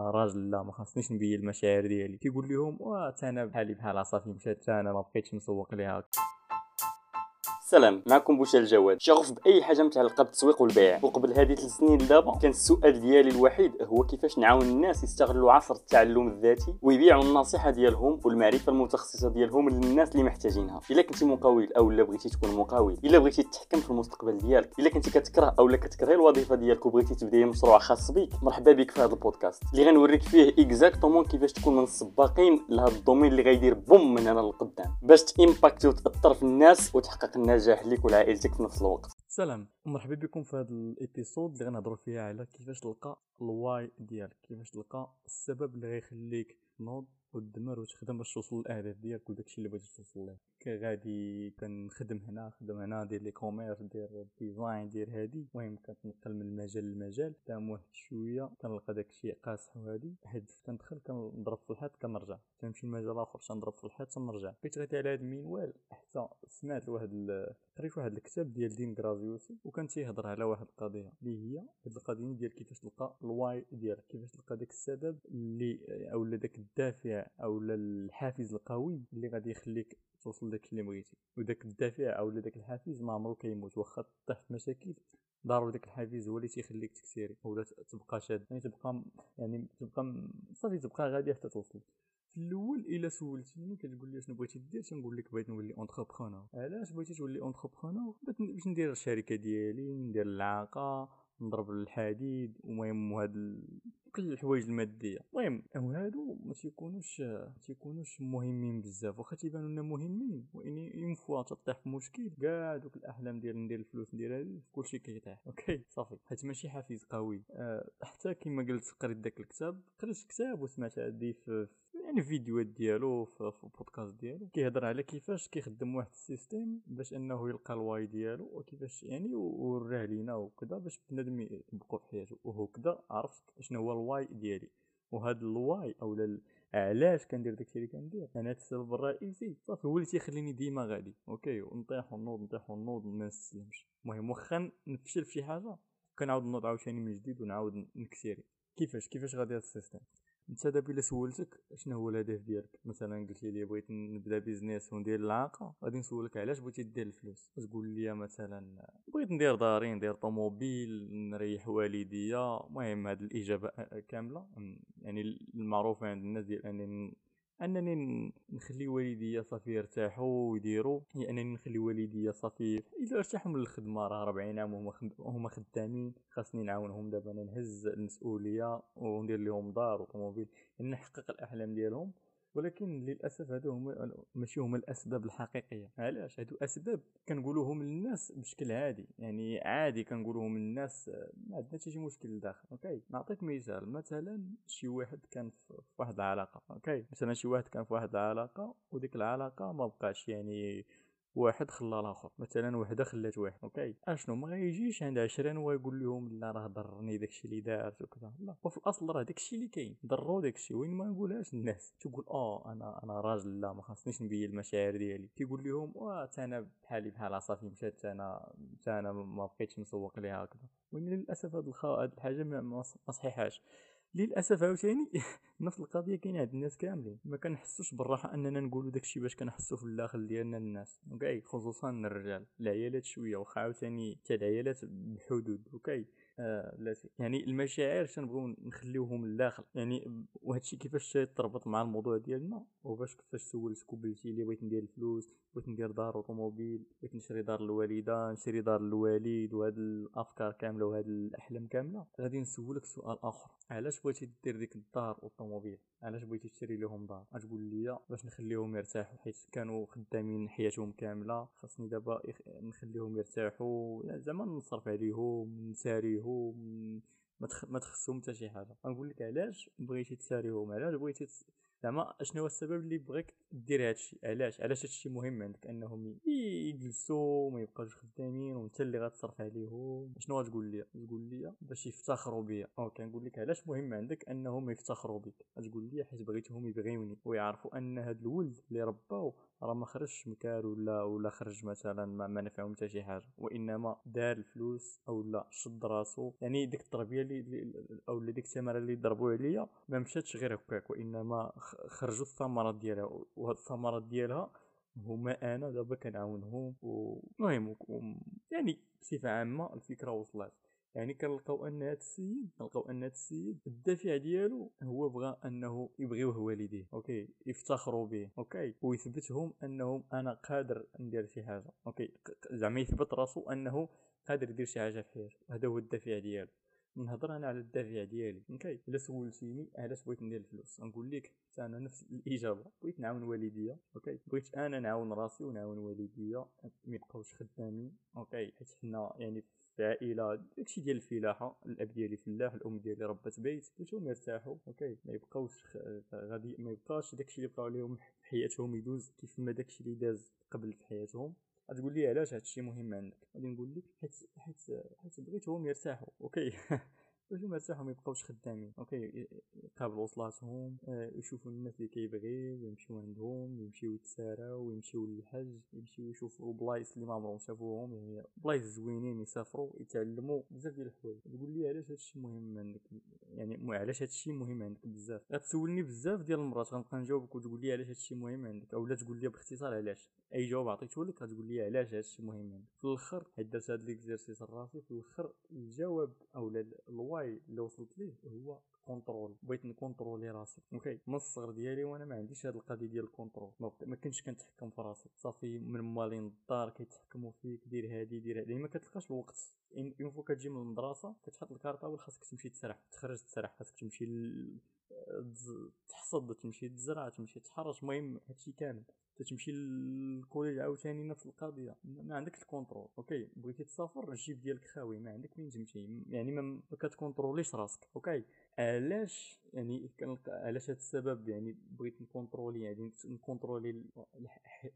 أنا راجل لا ما خاصنيش نبين المشاعر ديالي. تيقول لهم واه أنا بحالي بحال صافي مشات أنا ما بقيتش نسوق ليها سلام معكم بوشا الجواد. شغوف بأي حاجة متعلقه بالتسويق والبيع. وقبل هذه ثلاث سنين دابا كان السؤال ديالي الوحيد هو كيفاش نعاون الناس يستغلوا عصر التعلم الذاتي ويبيعوا النصيحة ديالهم والمعرفة المتخصصة ديالهم للناس اللي محتاجينها. إلا كنتي مقاول أو لا بغيتي تكون مقاول إلا بغيتي تتحكم في المستقبل ديالك إلا كنتي كتكره أو لا كتكرهي الوظيفة ديالك وبغيتي تبداي مشروع خاص بك مرحبا بك في هذا البودكاست. اللي غنوريك فيه exactement كيفاش تكون من السباقين لهذا ال domaine اللي غيدير boom من هنا للقدام باش ت impacter وتأثر في الناس وتحقق النجاح ليك والعائله عائلتك في نفس الوقت. سلام. ومرحبا بكم في هذا ال épisode اللي غنهضروا فيها على كيفاش تلقى ال why ديالك كيفاش تلقى السبب اللي غيخليك تنوض وتدمر وتخدم باش توصل للأهداف ديالك وداكشي اللي بغيتي توصل ليه. غادي كنخدم هنا خدم هنا دير ال e-commerce دير design دير هادي. المهم كنتنقل من المجال للمجال تما واحد شوية كنلقى داكشي قاصح وهادي. حيت كندخل كنضرب في الحيط كنرجع. تنمشي لمجال آخر تنضرب في الحيط تنرجع. بقيت غادي على هاد المنوال حتى سمعت واحد قريت واحد الكتاب ديال Dean Graziosi وكان تيهضر على واحد القضية اللي هي هاد القضية ديال كيفاش تلقى ال why ديالك كيفاش تلقى داك السبب اللي أو داك الدافع أو الحافز القوي اللي غادي يخليك توصل داك اللي بغيتي. وداك الدافع أو داك الحافز ما عمرو كيموت. واخا طيح في مشاكل ضروري داك الحافز هو اللي تيخليك تكسيري. ولا تبقى شاد. يعني تبقى يعني تبقى صافي تبقى غادي حتى توصل. في الأول إلا سولتيني كتقول لي شنو بغيتي دير تنقول لك بغيت نولي entrepreneur علاش بغيتي تولي entrepreneur باش ندير الشركة ديالي ندير العاقه نضرب الحديد المهم هاد كل الحوايج المادية. المهم هادو ما تيكونوش تيكونوش مهمين بزاف واخا تيبانو لنا مهمين وإني une fois تطيح في مشكل كاع دوك الأحلام ديال ندير الفلوس ندير هادي كلشي كيطيح. okay؟ صافي. حيت ماشي حافز قوي. أه حتى كما قلت قريت داك الكتاب قريت الكتاب وسمعت هادي في يعني فيديوهات ديالو في, البودكاست ديالو كيهضر على كيفاش كيخدم واحد système باش انه يلقى ال why ديالو وكيفاش يعني وراه لينا وكذا باش بنادم يطبقو في حياته. وهكذا عرفت شنو هو ال why ديالي. وهذا ال why أو علاش كندير داكشي اللي كندير؟ أنا السبب الرئيسي. صافي هو اللي تيخليني ديما غادي. okay ونطيح ونوض نطيح ونوض ما نستسلمش. المهم واخا نفشل في شي حاجة كنعاود نوض عاوتاني من جديد ونعاود نكسيري. كيفاش؟ كيفاش غادي هذا ال système؟ انت دابا الا سولتك شنو هو الهدف ديالك؟ مثلا قلت لي بغيت نبدا business وندير العاقه غادي نسولك علاش بغيتي دير الفلوس. تقول لي مثلا بغيت ندير داري ندير طوموبيل نريح والديا. المهم هاد الإجابة كاملة. يعني المعروفه عند الناس ديال أنني أنني نخلي والديا صافي يرتاحوا ويديروا. هي أنني نخلي والديا صافي إذا ارتاحوا من الخدمة راه 40 عام وهما هما خدامين خاصني نعاونهم. دابا أنا نهز المسؤولية وندير لهم دار وطوموبيل. يعني نحقق الأحلام ديالهم. ولكن للأسف هادو هما ماشي هما الأسباب الحقيقية. علاش؟ هادو أسباب كنقولوهم للناس بشكل عادي. يعني عادي كنقولوهم للناس ما عندنا حتى شي مشكل لداخل. okay؟ نعطيك مثال. مثلا شي واحد كان في واحد العلاقة. okay؟ مثلا شي واحد كان في واحد العلاقة وديك العلاقة ما بقاش يعني واحد خلى الآخر مثلا وحدة خلات واحد okay؟ أشنو؟ ما غيجيش عند عشرين ويقول لهم لا راه ضرني داكشي اللي دارت وكذا. لا وفي الأصل راه داكشي اللي كاين ضرو داكشي وين ما نقولهاش الناس. تقول آه أنا أنا راجل لا ما خاصنيش نبين المشاعر ديالي. تيقول لهم واه أنا بحالي بحال صافي مشات أنا أنا ما بقيتش نسوق ليها هكذا وين للأسف هاد الخ... الحاجة ما صحيحاش. للأسف عاوتاني. نفس القضية كاينة عند الناس كاملين. ما كنحسوش بالراحة أننا نقولوا داكشي باش كنحسوا في الداخل ديالنا الناس. okay خصوصا الرجال. العيالات شوية واخا عاوتاني حتى العيالات بحدود okay آه يعني المشاعر تنبغيو نخليوهم لداخل يعني وهادشي كيفاش تربط مع الموضوع ديالنا؟ وباش كيفاش سولت قبلتي لي بغيت ندير الفلوس؟ بغيت ندير دار وطوموبيل بغيت نشري دار الوالده نشري دار الوالد وهاد الأفكار كاملة وهاد الأحلام كاملة. غادي نسولك سؤال آخر. علاش بغيتي دير ديك الدار والطوموبيل علاش بغيتي تشري لهم دار؟ غتقول لي باش نخليهم يرتاحوا حيت كانوا خدامين حياتهم كاملة. خاصني دابا نخليهم يرتاحوا. زعما نصرف عليهم نساريهم ما تخصهم حتى شي حاجة. غنقول لك علاش بغيتي تساريهم؟ علاش بغيتي زعما شنو هو السبب اللي بغيك دير هادشي؟ علاش؟ علاش هادشي مهم عندك؟ انهم يجلسوا ما يبقاوش خدامين وانت اللي غتصرف عليهم. شنو غتقول لي؟ تقول لي باش يفتخروا بيا. okay نقول لك علاش مهم عندك انهم يفتخروا بك تقول لي حيت بغيتهم يبغيوني ويعرفوا ان هاد الولد اللي رباو راه ما خرجش مكار ولا ولا خرج مثلا ما, ما نفعهم حتى شي حاجة وإنما دار الفلوس أو لا شد راسو. يعني ديك التربية اللي أو ديك التمارة اللي ضربوا عليا ما مشاتش غير هكاك وإنما خرجوا الثمرات ديالها وهاد الثمرات ديالها هما أنا دابا كنعاونهم. ومهم يعني بصفة عامة الفكرة وصلت. يعني كنلقاو أن هذا السيد كنلقاو أن هذا السيد الدافع ديالو هو بغى أنه يبغيوه والديه okay؟ يفتخروا به okay؟ ويثبتهم أنهم أنا قادر ندير شي حاجة okay؟ زعما يثبت راسو أنه قادر يدير شي حاجة في حياته هذا هو الدافع ديالو. نهضر أنا على الدافع ديالي. okay إلا سولتيني علاش بغيت ندير الفلوس؟ نقول لك أنا نفس الإجابة. بغيت نعاون والديا okay؟ بغيت أنا نعاون راسي ونعاون والديا. ما يبقاوش خدامين okay؟ حيت حنا يعني في عائلة داكشي ديال الفلاحة الأب ديالي فلاح الأم ديالي ربات بيت بغيتهم يرتاحوا okay؟ ما يبقاوش غادي ما يبقاش داكشي اللي بقاو في حياتهم يدوز كيف ما داكشي اللي داز قبل في حياتهم. غتقول لي علاش هادشي مهم عندك؟ غادي نقول لك حيت حيت حيت بغيتهم يرتاحوا okay؟ هما يرتاحوا ما يبقاوش خدامين okay؟ يقابلوا وصلاتهم آه، يشوفوا الناس اللي كيبغيو ويمشيو عندهم يمشيو يتساراو ويمشيو للحج يمشيو يشوفوا بلايص اللي ما عمرهم شافوهم يعني بلايص زوينين يسافروا يتعلموا بزاف ديال الحوايج. تقول لي علاش هادشي مهم عندك؟ يعني علاش هادشي مهم عندك بزاف؟ غتسولني بزاف ديال المرات غنبقى نجاوبك وتقول لي علاش هادشي مهم عندك اولا تقول لي باختصار علاش. أي جواب عطيته لك غتقول لي علاش هادشي مهم عندك. في الأخر حيت درت هاد l'exercice راسي في الأخر الجواب اولا ال why اللي وصلت ليه هو control بغيت نكونترولي راسي. okay؟ من الصغر ديالي وأنا ما عنديش هاد القضية ديال ال control ما كنتش كنتحكم في راسي. صافي من مالين الدار كيتحكموا فيك دير هادي دير هادي. ما كتلقاش الوقت. une fois كتجي من المدرسة كتحط ال cartable خاصك تمشي تسرح تخرج تسرح خاصك تمشي ل... تحصد تمشي تزرع تمشي تحرش. المهم هادشي كامل. تمشي لل collège عاوتاني نفس القضية. ما عندك ال control. okay بغيتي تسافر الجيب ديالك خاوي. ما عندك فين تمشي. يعني ما كتكونتروليش راسك. okay علاش يعني علاش هذا السبب يعني بغيت نكونترولي يعني نكونترولي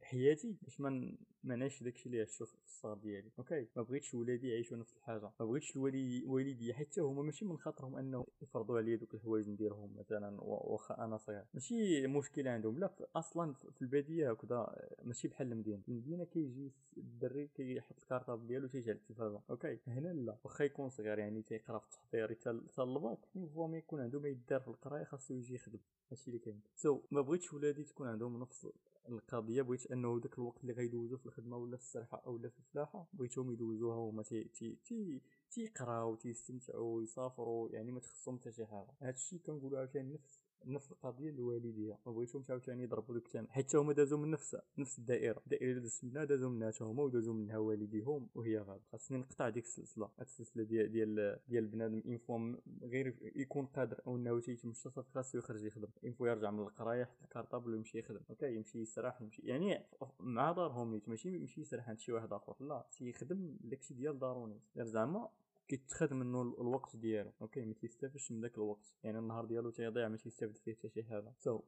حياتي باش ما نعيش داكشي اللي عشتو في الصغر ديالي. okay ما بغيتش ولادي يعيشوا نفس الحاجة. ما بغيتش الوالي والدي حتى هما ماشي من خاطرهم انه يفرضوا عليا دوك الحوايج نديرهم مثلا واخا أنا صغير. ماشي مشكل عندهم. لا أصلا في البادية هكذا ماشي بحال المدينة. المدينة كيجي الدري كيحط ال cartable ديالو تيجي على التلفازة. okay هنا لا. واخا يكون صغير يعني تيقرا في التحضير حتى الباك ما يكون عنده ما يدار القراية خاصو يجي يخدم هادشي اللي كاين. so so, ما بغيتش ولادي تكون عندهم نفس القضية بغيت أنه داك الوقت اللي غيدوزو في الخدمة ولا في السرحه أو في الفلاحة بغيتهم يدوزوها هما تي تي تي تيقراو تيستمتعوا يسافروا يعني ما تخصهم حتى شي حاجة. هادشي كنقولوا عاوتاني نفس نفس القضية الوالدية. ما بغيتهمش عاوتاني يضربوا ديك التمارة حيت هما دازوا من نفس نفس الدائرة. الدائرة اللي دازت منها دازوا منها هما ودازوا منها والديهم وهي غاد خاصني نقطع ديك السلسلة. السلسلة ديال ديال ديال بنادم une fois غير يكون قادر أو إنه تيتمشى خاصو يخرج يخدم. une fois يرجع من القرايه يحط ال cartable ويمشي يخدم. okay؟ يمشي يسرح يمشي يعني مع دارهم نيت. ماشي يمشي يسرح. عند شي واحد آخر. لا تيخدم داكشي ديال دارو نيت زعما كيتخذ منه الوقت ديالو. okay ما تيستافدش من داك الوقت. يعني النهار ديالو تيضيع ما تيستافد فيه حتى شي حاجة. so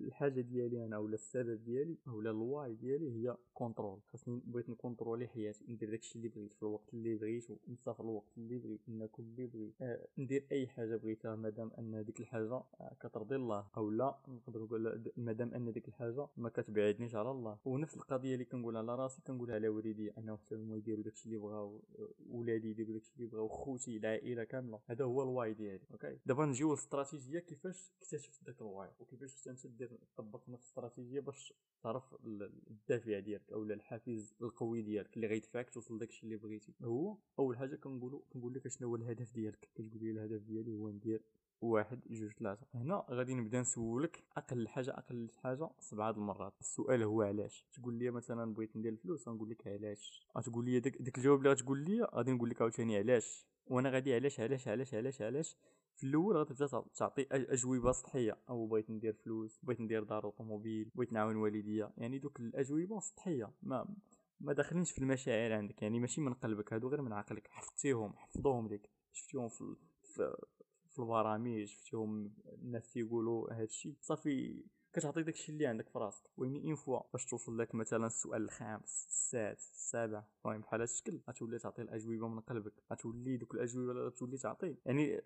الحاجة ديالي أنا ولا السبب ديالي ولا ال why ديالي هي control خاصني بغيت نكونترولي حياتي. ندير داكشي اللي بغيت في الوقت اللي بغيت ونسافر الوقت اللي بغيت ناكل اللي بغيت. آه ندير أي حاجة بغيتها مادام أن ديك الحاجة آه كترضي الله. أو لا نقدر نقول مادام أن ديك الحاجة ما كتبعدنيش على الله. ونفس القضية اللي كنقولها على راسي كنقولها على وليدي. انه حتى هما يديروا داكشي اللي بغاو ولادي يديروا داكشي اللي بغاو خوتي العائله كامله هذا هو ال why ديالي okay دابا نجيو للاستراتيجيه كيفاش اكتشفت داك ال why وكيفاش انت دير تطبق نفس الاستراتيجيه باش تعرف الدافع ديالك أو الحافز القوي ديالك اللي غيدفعك توصل داكشي اللي بغيتي هو اول حاجة كنقولوا كنقول لك شنو هو الهدف ديالك كتقول لي الهدف ديالي هو ندير واحد جوج ثلاثة هنا غادي نبدا نسولك أقل حاجة أقل حاجة سبعة المرات. السؤال هو علاش؟ تقول لي مثلا بغيت ندير الفلوس غنقول لك علاش. غتقول لي داك داك الجواب اللي غتقول لي غادي نقول لك عاوتاني علاش. وأنا غادي علاش علاش علاش علاش علاش؟ في الأول غتبدا تعطي أجوبة سطحية. أو بغيت ندير فلوس بغيت ندير دار اوطوموبيل بغيت نعاون والديا يعني دوك الأجوبة سطحية. ما ما داخلينش في المشاعر عندك. يعني ماشي من قلبك هادو غير من عقلك. حفظتيهم حفظوهم لك شفتيهم في في البرامج شفتيهم الناس تيقولوا هادشي. صافي كتعطي داكشي اللي عندك في راسك. و une fois باش توصل لك مثلا السؤال الخامس السادس السابع. المهم بحال هاد الشكل غتولي تعطي الأجوبة من قلبك. غتولي دوك الأجوبة اللي غتولي تعطي. يعني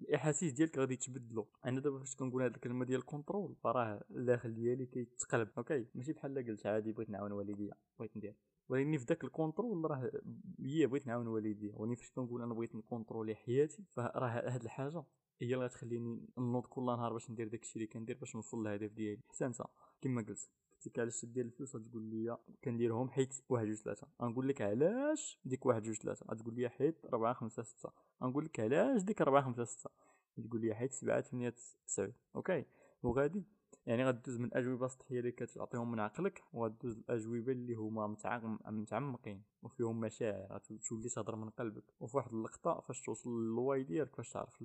الأحاسيس ديالك غادي يتبدلوا أنا دابا فاش كنقول هاد الكلمة ديال ال control راه الداخل ديالي كيتقلب. okay؟ ماشي بحال قلت عادي بغيت نعاون والديا بغيت ندير. ولكن في ذاك ال control راه هي بغيت نعاون والديا ولكن فاش كنقول أنا بغيت نكونترولي حياتي فراه هاد الحاجة هي اللي غتخليني نوض كل نهار باش ندير داكشي اللي كندير باش نوصل للهدف ديالي. حتى أنت كما قلت قلت علاش دير الفلوس؟ غتقول لي كنديرهم حيت واحد جوج ثلاثة. غنقول لك علاش ديك واحد جوج ثلاثة؟ غتقول لي حيت ربعة خمسة ستة. غنقول لك علاش ديك ربعة خمسة ستة؟ تقول لي حيت سبعة ثمانية تسعود okay؟ وغادي. يعني غدوز من أجوبة سطحيه اللي كتعطيهم من عقلك وغدوز الأجوبة اللي هما متعمقين وفيهم مشاعر تولي تهضر من قلبك. وفي واحد اللقطة فاش توصل لل why ديالك فاش تعرف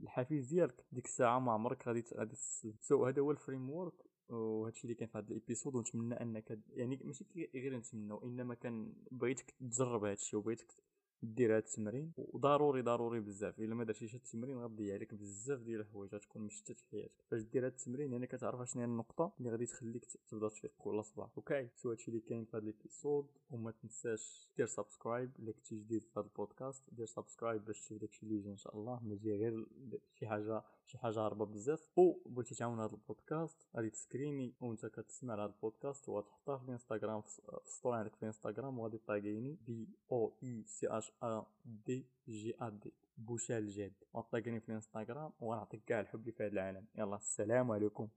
الحافز ديالك. ديك الساعة ما عمرك غادي غادي so هذا هو ال framework وهادشي اللي كاين في هذا ال episode. ونتمنى أنك يعني ماشي غير نتمنى انما كان بغيتك تجرب هادشي وبغيتك دير هاد التمرين. وضروري ضروري بزاف. إلا ما درتيش هاد التمرين غتضيع عليك بزاف ديال الحوايج غتكون مشتت في حياتك. فاش دير هاد التمرين يعني كتعرف شنو هي النقطة اللي غادي تخليك تبدأ تفيق كل صباح okay؟ so هادشي اللي كاين في هاد ال episode. وما تنساش دير subscribe إلا كنتي جديد في هاد البودكاست. دير subscribe باش تشوف داكشي اللي يجي إن شاء الله. ماشي غير شي حاجة شي حاجة هاربة بزاف. أو بغيتي تعاون هاد البودكاست غادي تسكريني وأنت كتسمع هاد البودكاست. وغتحطها في الإنستغرام في story عندك في الإنستغرام. وغادي طاغيني B O I C H A D J A D. بوشال جاد وطاقني في الانستغرام ونعطيك كاع الحب اللي في هذا العالم. يلا السلام عليكم.